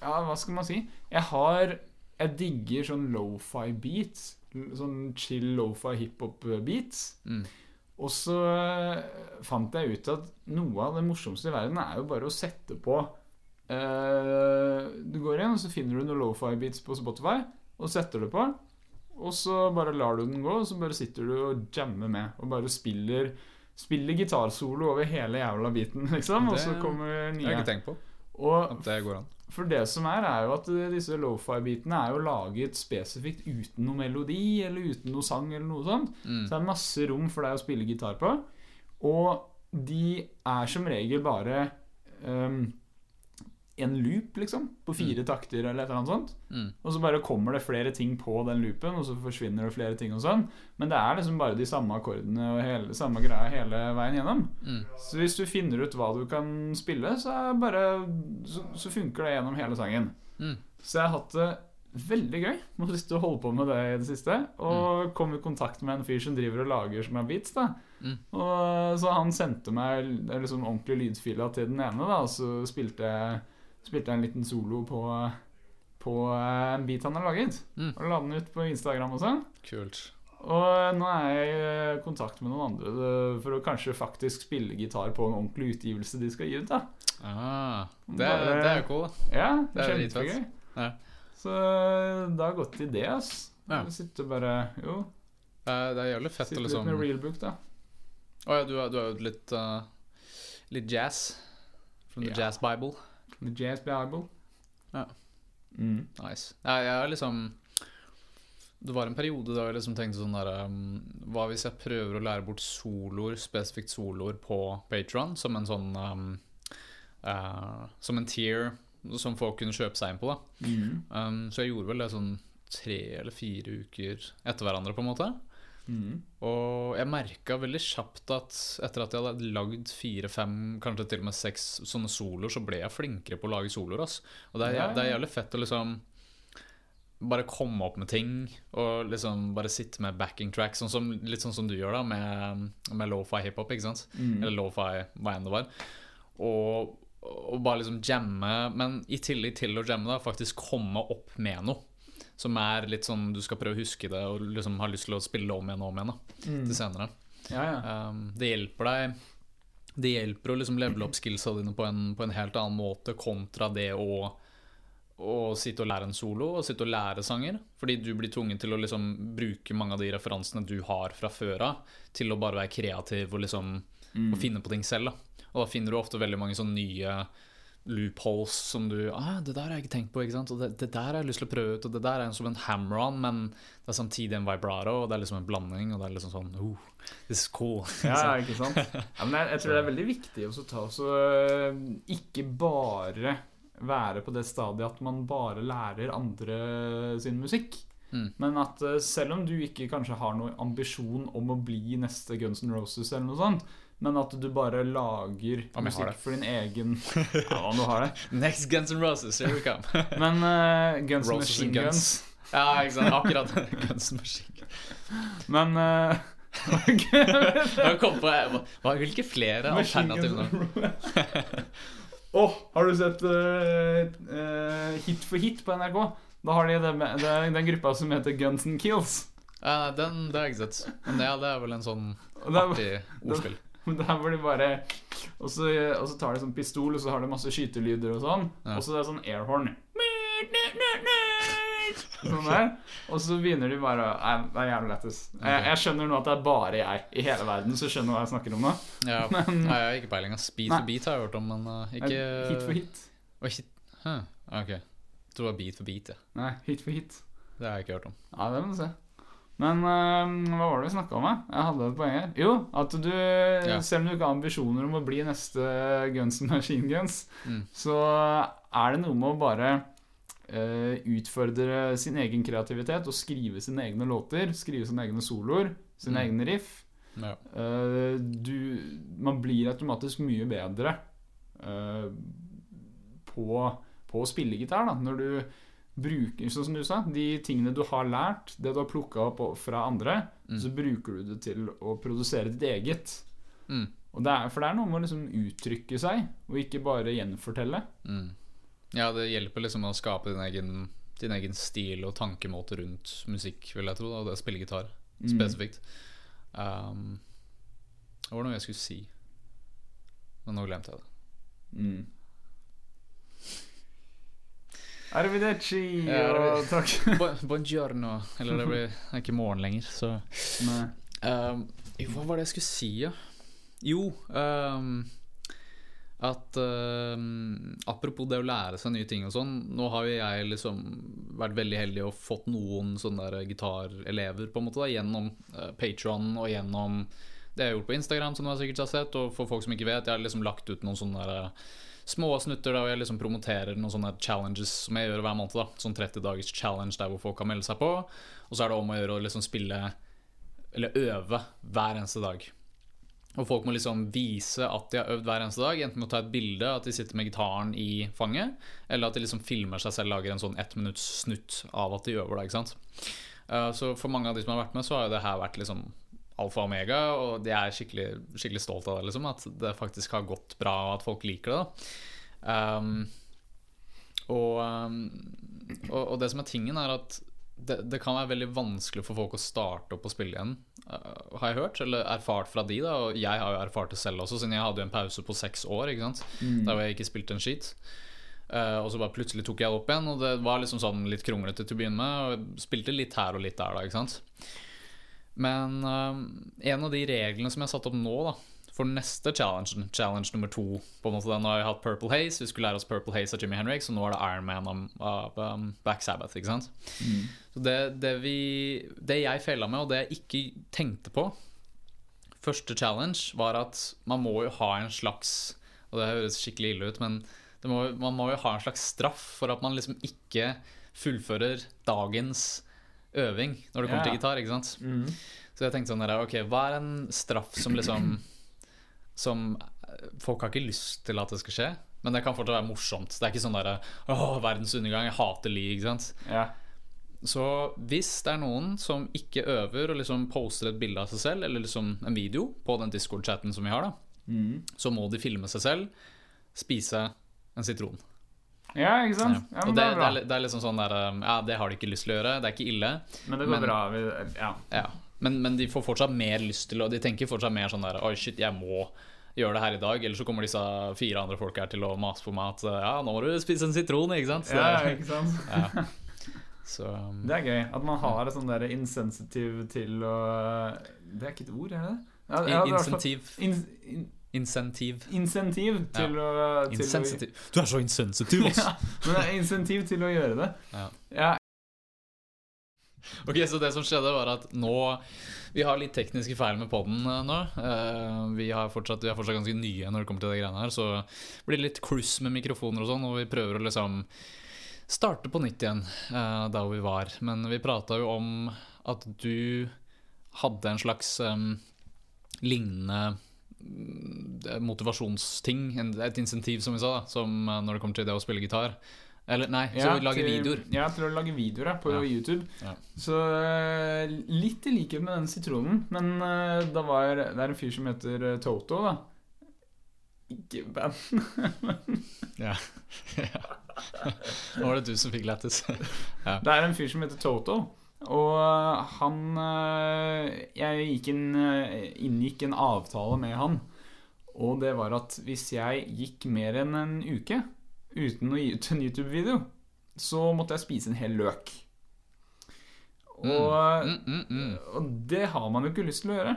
Ja, hva skal man si? Jeg har Jeg digger sånn lofi beats. Sånn chill lofi hiphop-beats. Mm. Og så eh, fant jeg ut at noe av det morsomste i verden er jo bare å sette på eh, Du går inn, og så finner du noen lofi-beats på Spotify, og setter det på. Og så bare lar du den gå, og så bare sitter du og jammer med. Og bare spiller Spiller gitarsolo over hele jævla biten, liksom. Og så kommer kommer Det har jeg nye. ikke tenkt på. Og At det går an. for det som er, er jo at eh, disse lofi-bitene er jo laget spesifikt uten noe melodi eller uten noe sang eller noe sånt. Mm. Så det er masse rom for deg å spille gitar på. Og de er som regel bare ehm, en loop, liksom, på fire takter eller et eller annet sånt. Mm. Og så bare kommer det flere ting på den loopen, og så forsvinner det flere ting og sånn. Men det er liksom bare de samme akkordene og hele, samme greia hele veien gjennom. Mm. Så hvis du finner ut hva du kan spille, så, er bare, så, så funker det gjennom hele sangen. Mm. Så jeg har hatt det veldig gøy med å sitte og holde på med det i det siste. Og kom i kontakt med en fyr som driver og lager sånne beats. da Mm. og, Så han sendte meg liksom ordentlig lydfila til den ene, da og så spilte jeg, spilte jeg en liten solo på, på en beat han har laget. Mm. Og la den ut på Instagram og sånn. Kult. og nå er jeg i kontakt med noen andre eh, for å kanskje faktisk spille gitar på en ordentlig utgivelse de skal gi ut. da Ah, det, er- Bare- det er jo cool. da. Ja, det er kjempegøy. Ja. Så eh, det har gått i det, ass. Ja. Sitte bare Jo, Det er, det er jævlig fett sitte litt liksom med realbook, da. Å ja, du har du jo litt uh, Litt jazz. From the Ja. Jazz Bible. The Jazz Bible. Ja. Mm. Nice. Jeg, jeg er liksom Det var en periode da jeg liksom tenkte sånn der um, Hva hvis jeg prøver å lære bort soloer, spesifikt soloer, på Patron som en sånn um, uh, Som en tier som folk kunne kjøpe seg inn på, da. Mm. Um, så jeg gjorde vel det sånn tre eller fire uker etter hverandre, på en måte. Mm. Og jeg merka veldig kjapt at etter at jeg hadde lagd fire-fem, kanskje til og med seks sånne soloer, så ble jeg flinkere på å lage soloer. ass. Og det er, Ja, ja. det er jævlig fett å liksom bare komme opp med ting og liksom bare sitte med backing tracks, sånn som, litt sånn som du gjør da med, med lofi hiphop, ikke sant? Mm. Eller lofi hva enn det var. Og, og bare liksom jamme, men i tillegg til å jamme, da, faktisk komme opp med noe. Som er litt sånn du skal prøve å huske det og liksom har lyst til å spille om igjen og om igjen. da Mm. til senere. Ja, ja. Um, det hjelper deg Det hjelper å liksom levele opp skillsa dine på en, på en helt annen måte kontra det å, å sitte og lære en solo og sitte og lære sanger. Fordi du blir tvunget til å liksom bruke mange av de referansene du har fra før av, til å bare være kreativ og liksom Mm. og finne på ting selv. Da. Og da finner du ofte veldig mange sånne nye loopholes som du ah, 'Det der har jeg ikke tenkt på', ikke sant? Og det, det der har jeg lyst til å prøve ut, og det der er som en hammer-on, men det er samtidig en vibrato, og det er liksom en blanding, og det er liksom sånn oh, This is cool. Ja, ikke sant? Ja, men jeg, jeg tror det er veldig viktig også å ta også øh, Ikke bare være på det stadiet at man bare lærer andre sin musikk. Mm. Men at øh, selv om du ikke kanskje har noen ambisjon om å bli neste Guns N' Roses, eller noe sånt, men at du bare lager ja, musikk for din egen Ja, om du har det. Next Guns N' Roses, here we come. Men uh, Guns N' Roses Machine Guns. Guns. ja, ikke sant. Akkurat. Guns N' Machine Guns. Men uh, Jeg kom på hva, Hvilke flere alternativer nå? Å, Åh, har du sett uh, uh, Hit for hit på NRK? Da har de det, det, den gruppa som heter Guns N' Kills. Uh, den det har jeg ikke sett. Men det, det er vel en sånn artig ordspill. der hvor de bare og så, og så tar de sånn pistol, og så har de masse skytelyder og sånn. Ja. Og så er det sånn airhorn. Sånn der. Og så begynner de bare det er jævlig lættis. Jeg, jeg skjønner nå at det er bare jeg i hele verden som skjønner hva jeg snakker om nå. Ja, Men- Nei, jeg har ikke peiling. Speed Nei. for beat har jeg hørt om, men uh, ikke Hit for hit. Å, hit. Huh. Ok. Jeg tror det var beat for beat, ja. Nei, hit for hit. Det har jeg ikke hørt om. Ja, det må du se. Men uh, hva var det vi snakka om? da? Jeg hadde et poeng her. Jo, at du, selv om du ikke har ambisjoner om å bli neste Guns N' Machine Guns, Mm. så er det noe med å bare uh, utfordre sin egen kreativitet og skrive sine egne låter. Skrive sine egne soloer, sine Mm. egne riff. Ja. Uh, du, man blir automatisk mye bedre på, på å spille gitar da, når du bruker, sånn som du sa, de tingene du har lært, det du har plukka opp fra andre, Mm. så bruker du det til å produsere ditt eget. Mm. Og det er, for det er noe med å liksom uttrykke seg, og ikke bare gjenfortelle. Mm. ja, det hjelper liksom å skape din egen, din egen stil og tankemåte rundt musikk, vil jeg tro. Da, det å spille gitar Mm. spesifikt. Um, det var noe jeg skulle si, men nå glemte jeg det. Mm. Arrivederci, Ja, og takk. Buongiorno. Eller det blir ikke morgen lenger, så. Um, hva var det jeg skulle si, ja? Jo um, At um, Apropos det å lære seg nye ting og sånn. Nå har jo jeg liksom vært veldig heldig og fått noen sånne der gitarelever på en måte da, gjennom uh, Patron og gjennom det jeg har gjort på Instagram, som du sikkert har sett. Og for folk som ikke vet, jeg har liksom lagt ut noen sånne der, små snutter der hvor jeg liksom promoterer noen sånne challenges som jeg gjør hver måned. da Sånn 30 dagers challenge der hvor folk kan melde seg på. Og så er det om å gjøre å liksom spille eller øve hver eneste dag. Og folk må liksom vise at de har øvd hver eneste dag. Enten med å ta et bilde, at de sitter med gitaren i fanget, eller at de liksom filmer seg selv, lager en sånn ett minutts snutt av at de øver. da, ikke sant? Eh, Så for mange av de som har vært med, så har jo det her vært liksom alfa og omega, og jeg er skikkelig, skikkelig stolt av det, liksom. At det faktisk har gått bra, og at folk liker det. Um, og, um, og, og det som er tingen, er at det, det kan være veldig vanskelig for folk å starte opp og spille igjen, uh, har jeg hørt. Eller erfart fra de, da. Og jeg har jo erfart det selv også, siden jeg hadde jo en pause på seks år. Ikke sant? Mm. Der jeg ikke spilte en skit. Uh, og så bare plutselig tok jeg det opp igjen, og det var liksom sånn litt kronglete til å begynne med. Og jeg spilte litt her og litt der, da. Ikke sant? Men uh, en av de reglene som jeg har satt opp nå, da for neste challenge, challenge nummer to på en måte Nå har jeg hatt Purple Haze. Vi skulle lære oss Purple Haze av Jimmy Henrik, så nå er det Iron Man av um, Black Sabbath. Ikke sant? Mm. Så det, det, vi, det jeg feila med, og det jeg ikke tenkte på Første challenge var at man må jo ha en slags Og det høres skikkelig ille ut, men må, man må jo ha en slags straff for at man liksom ikke fullfører dagens øving når det kommer Ja. til gitar. ikke sant? Mm. Så jeg tenkte sånn der, Ok, hva er en straff som liksom Som folk har ikke lyst til at det skal skje, men det kan fortsatt være morsomt. Det er ikke sånn derre Åh, verdens undergang, jeg hater li, ikke sant. Ja. Så hvis det er noen som ikke øver og liksom poster et bilde av seg selv, eller liksom en video på den Discord-chatten som vi har, da, Mm. så må de filme seg selv spise en sitron. Ja, ikke sant? Ja, det, det er det, er, det er liksom sånn der um, Ja, det har de ikke lyst til å gjøre, det er ikke ille. Men det går men- bra. Vi, ja. Ja. Men, men de får fortsatt mer lyst til Og de tenker fortsatt mer sånn der Oi, shit, jeg må gjøre det her i dag. Ellers så kommer disse fire andre folk her til å mase på meg at ja, nå må du spise en sitron, ikke sant? Så, ja, ikke sant? ja. så um, Det er gøy. At man har et sånn der insensitiv til å Det er ikke et ord, er det? Ja, ja, Insentiv. In, in, Insentiv. insentiv til å til å- Du er så insensitiv, altså. Ja, men det er insentiv til å gjøre det. Ja. Ja, Ok, så det som skjedde var at nå Vi har litt tekniske feil med podden eh, nå. Eh, vi, har fortsatt, vi er fortsatt ganske nye når det kommer til de greiene her, så det blir litt kluss med mikrofoner og sånn, og vi prøver å liksom starte på nytt igjen eh, der hvor vi var. Men vi prata jo om at du hadde en slags um, lignende motivasjonsting, et insentiv, som vi sa, da, som eh, når det kommer til det å spille gitar. Eller nei, så Ja, lage til- videoer. Ja, til å lage videoer på Ja. YouTube. Ja. Så eh, litt i likhet med den sitronen, men eh, da var, det er en fyr som heter Toto, da. Ikke band. Ja. Nå var det du som fikk lættis. Det er en fyr som heter Toto. Og eh, han eh, Jeg gikk inn, eh, inngikk en avtale med han. Og det var at hvis jeg gikk mer enn en uke uten å gi ut en YouTube-video, så måtte jeg spise en hel løk. Og, Mm, mm, mm. og det har man jo ikke lyst til å gjøre.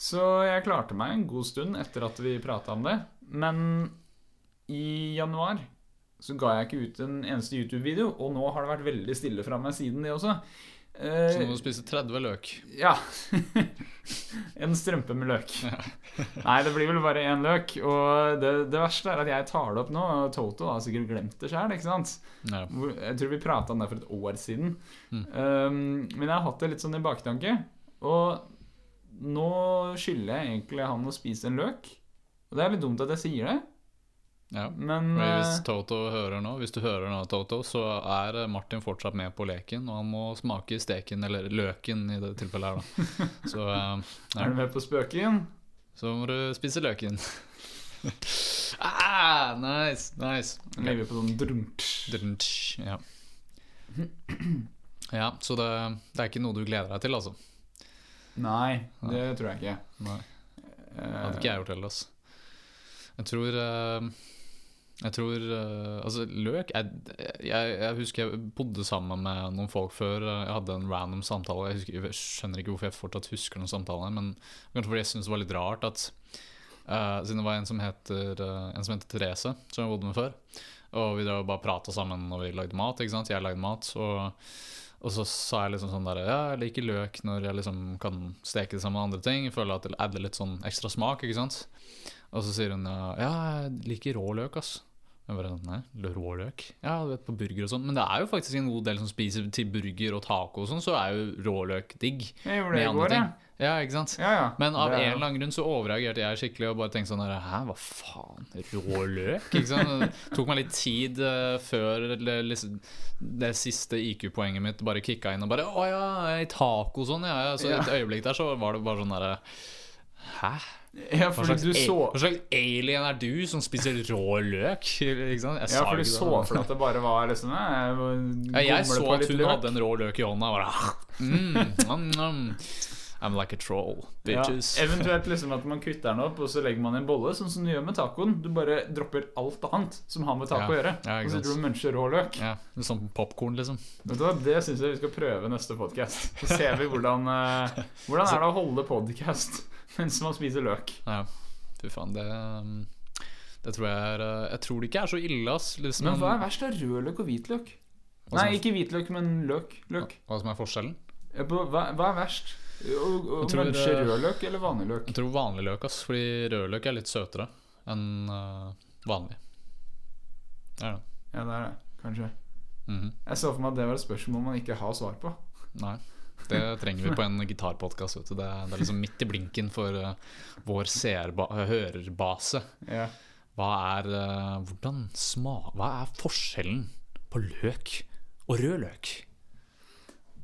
Så jeg klarte meg en god stund etter at vi prata om det. Men i januar så ga jeg ikke ut en eneste YouTube-video, og nå har det vært veldig stille fra meg siden det også. Eh, Så nå må du spise 30 løk. ja. en strømpe med løk. Nei, det blir vel bare én løk. Og det, det verste er at jeg tar det opp nå, og Toto har sikkert glemt det sjøl. Ja. Jeg tror vi prata om det for et år siden. Mm. Um, men jeg har hatt det litt sånn i baktanke. Og nå skylder jeg egentlig han å spise en løk. Og det er litt dumt at jeg sier det, ja. men eh, hvis Toto hører nå, hvis du hører nå, Toto, så er eh, Martin fortsatt med på leken, og han må smake steken, eller løken i det tilfellet her, da. Så, eh, ja. er du med på spøken? så må du spise løken. ah, nice, nice. Legger på sånn drunt. drunt Ja. ja, så det, det er ikke noe du gleder deg til, altså? Nei, det tror jeg ikke. Nei. Eh, Hadde ikke jeg gjort heller, altså. Jeg tror eh, Jeg tror eh, Altså, løk jeg, jeg, jeg husker jeg bodde sammen med noen folk før. eh, Jeg hadde en random samtale. Jeg, husker, jeg skjønner ikke hvorfor jeg fortsatt husker noen samtale, men kanskje fordi jeg syntes det var litt rart at uh, Siden det var en som heter uh, En som heter Therese, som jeg bodde med før. Og vi drev bare prata sammen når vi lagde mat. ikke sant? Jeg lagde mat. Og, og så sa jeg liksom sånn der Ja, jeg liker løk når jeg liksom kan steke det sammen med andre ting. Jeg føler at det adder litt sånn ekstra smak, ikke sant. Og så sier hun ja, jeg liker rå løk, ass. Jeg bare nei, rå løk? Ja, du vet på burger og sånn. Men det er jo faktisk en god del som spiser til burger og taco og sånn, så er jo råløk digg. Jeg gjorde det i går, jeg. Ja, ikke sant? Ja, ja. Men av Det en er- eller annen grunn så overreagerte jeg skikkelig og bare tenkte sånn Hæ, hva faen? Rå løk? Det tok meg litt tid uh, før det, liksom, det siste IQ-poenget mitt bare kicka inn og bare Å ja, i taco sånn, ja, ja. Så et øyeblikk der så var det bare sånn derre Hæ? Ja, Hva slags, så hva slags alien er du som spiser rå løk? Jeg Ja, for du så for deg at det bare var liksom eh, Ja, jeg så at hun løk. hadde en rå løk i hånda. Bare, mm, nom, nom. I'm like a troll, bitches. Ja, eventuelt liksom at man kutter den opp, og så legger man i en bolle, sånn som du gjør med tacoen. Du bare dropper alt annet som har med taco å gjøre. ja, og så tror du muncher rå løk. Ja, Sånn popkorn, liksom. Vet du hva, Det syns jeg vi skal prøve neste podkast. Så ser vi hvordan eh, Hvordan er det å holde podkast mens man spiser løk. Ja, fy faen, det um, Det tror jeg er uh, Jeg tror det ikke er så ille, ass. Liksom, Men hva er verst av rødløk og hvitløk? Hva Nei, er- ikke hvitløk, men løk. løk. hva som er forskjellen? Ja, på- Hva, hva er verst? Å munche eh, rødløk eller vanlig løk? Jeg tror vanlig løk, ass. Fordi rødløk er litt søtere enn uh, vanlig. Det er det. Ja, det er det. Kanskje. Mhm. Jeg så for meg at det var et spørsmål man ikke har svar på. Nei. Det trenger vi på en gitarpodkast. Det det er liksom midt i blinken for uh, vår hørerbase. Ja. Hva er uh, sma... Hva er forskjellen på løk og rød løk?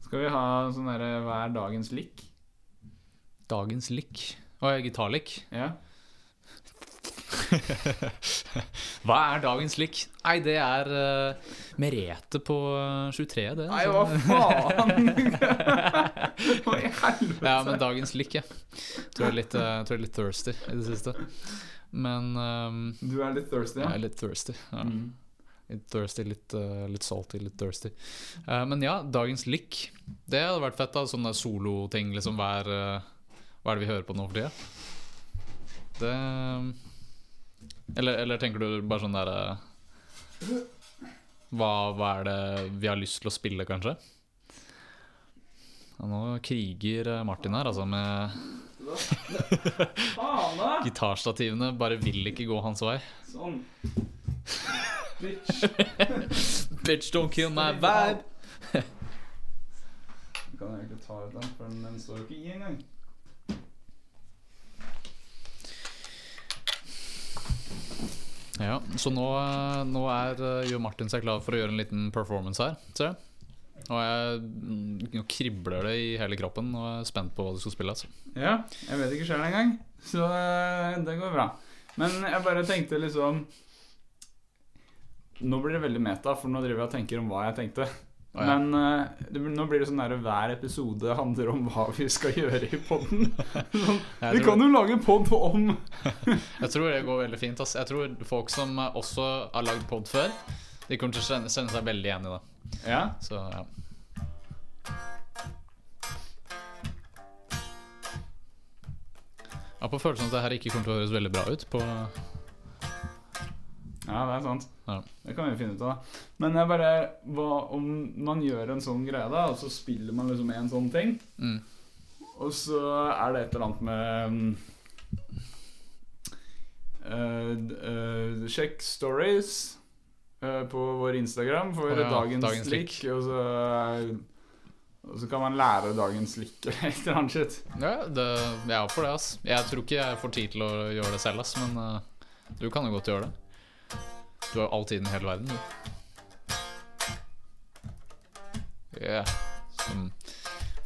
Skal vi ha sånn derre Hva er dagens lik? Dagens lik. Å, gitarlik. Ja. Hva er dagens lik? Nei, det er uh, Merete på uh, 23, det. Nei, altså. hva faen? Hva i helvete? Ja, men dagens lik, ja. Tror jeg er litt, uh, tror jeg er litt thirsty i det siste. Men um, Du er litt thirsty, jeg ja? er litt thirsty. Ja. Mm. Litt thirsty, litt, uh, litt salty, litt thirsty. Uh, men ja, dagens lik. Det hadde vært fett, da. Sånne soloting, liksom. Hva er, uh, hva er det vi hører på nå for tida? Det eller, eller tenker du bare sånn derre hva, hva er det vi har lyst til å spille, kanskje? Ja, nå kriger uh, Martin her, altså, med gitarstativene. Bare vil ikke gå hans vei. Sånn. Bitch. Bitch, don't kill my vibe. Du kan egentlig ta ut den, for den står jo ikke i engang. Ja, så nå, eh, nå er, Jo gjør Martin seg klar for å gjøre en liten performance her, ser jeg. Og jeg mm, nå kribler det i hele kroppen og er spent på hva du skal spille. Altså. Ja, jeg vet ikke sjøl engang, så eh, det går bra. Men jeg bare tenkte liksom Nå blir det veldig meta, for nå driver jeg og tenker om hva jeg tenkte. Å, ja. Men uh, det, nå blir det sånn at hver episode handler om hva vi skal gjøre i poden. sånn, vi kan jo lage pod om Jeg tror det går veldig fint. ass. Jeg tror folk som også har lagd pod før, de kommer til å kjenne seg veldig igjen i det. Ja, Så ja. Jeg har på følelsen at det her ikke kommer til å høres veldig bra ut på ja, det er sant. Ja. Det kan vi finne ut av. Men jeg bare hva, Om man gjør en sånn greie, da, og så spiller man liksom en sånn ting, mm. og så er det et eller annet med mm, uh, eh, Sjekk stories uh, på vår Instagram for oh, ja, dagens, dagens lik. lik. Og så, og så kan man lære dagens lik eller et eller annet shit. Ja, det, jeg er for det, ass. Jeg tror ikke jeg får tid til å gjøre det selv, ass, men uh, du kan jo godt gjøre det. Du har all tiden i hele verden, du. Yeah. Some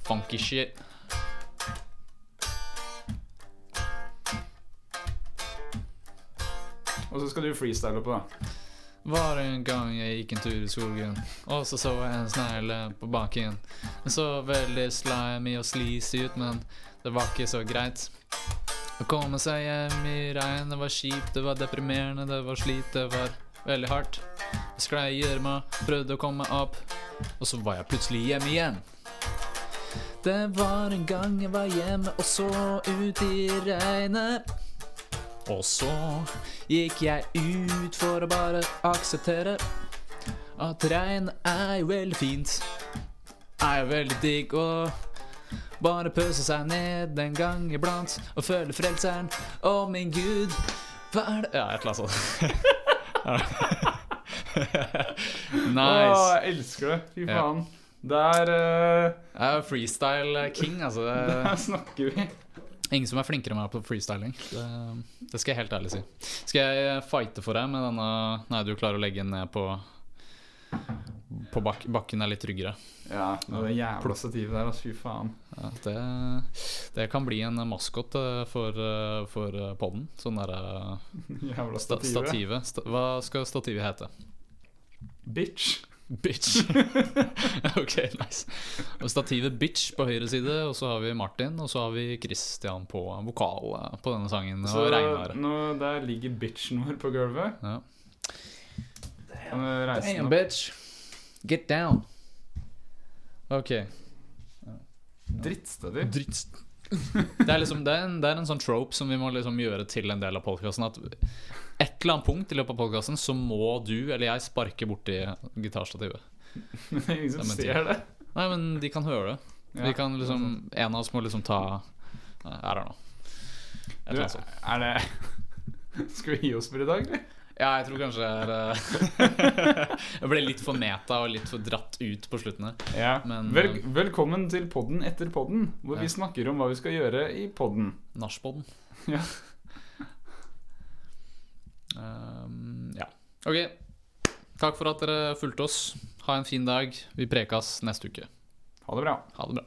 funky shit. Og så skal du freestyle på det. Var en gang jeg gikk en tur i skogen, og så så jeg en snegle på bakken. Den så veldig slimy og sleazy ut, men det var ikke så greit. Å komme seg hjem i regn, det var kjipt, det var deprimerende, det var slit, det var veldig hardt. Jeg sklei i gjørma, prøvde å komme opp, og så var jeg plutselig hjemme igjen. Det var en gang jeg var hjemme og så ut i regnet. Og så gikk jeg ut for å bare akseptere at regn er jo veldig fint. Er jo veldig digg å bare pøse seg ned en gang iblant og føle frelseren. Å, min gud, hva er det Ja, et eller annet sånt. Å, nice. jeg elsker det. Fy Ja. faen. er uh, Jeg er freestyle king, altså. Det der snakker vi. ingen som er flinkere enn meg på freestyling. Det, det skal jeg helt ærlig si. Skal jeg fighte for deg med denne Nei, du klarer å legge den ned på på bak bakken er litt tryggere. Ja, det det jævla stativet der, altså. Fy faen. Ja, det, det kan bli en maskot eh, for, eh, for eh, podden. Sånn derre Jævla sta stativet. stativet. Sta hva skal stativet hete? Bitch. Bitch. ok, nice. Og stativet Bitch på høyre side, og så har vi Martin, og så har vi Christian på vokal på denne sangen. Så Og Regnar. nå, der ligger bitchen vår på gulvet. Ja. Damn, Damn, opp? bitch. Get down. Ok. Drittstativ. Dritts. Det er, liksom, det, er en, det er en sånn trope som vi må liksom gjøre til en del av podkasten. At et eller annet punkt i løpet av podkasten så må du eller jeg sparke borti gitarstativet. Men det er ingen som ser det. Nei, men de kan høre det. Ja, Vi kan liksom En av oss må liksom ta Er I don't know. Et eller annet sånt. er det Skal vi gi oss for i dag, eller? Ja, jeg tror kanskje eh, Jeg ble litt for meta og litt for dratt ut på slutten her. Ja. Men, Vel, eh, velkommen til podden etter podden, hvor Ja. vi snakker om hva vi skal gjøre i podden. Nachspodden. Ja. Um, ja. Ok. Takk for at dere fulgte oss. Ha en fin dag. Vi prekas neste uke. Ha det bra. Ha det bra.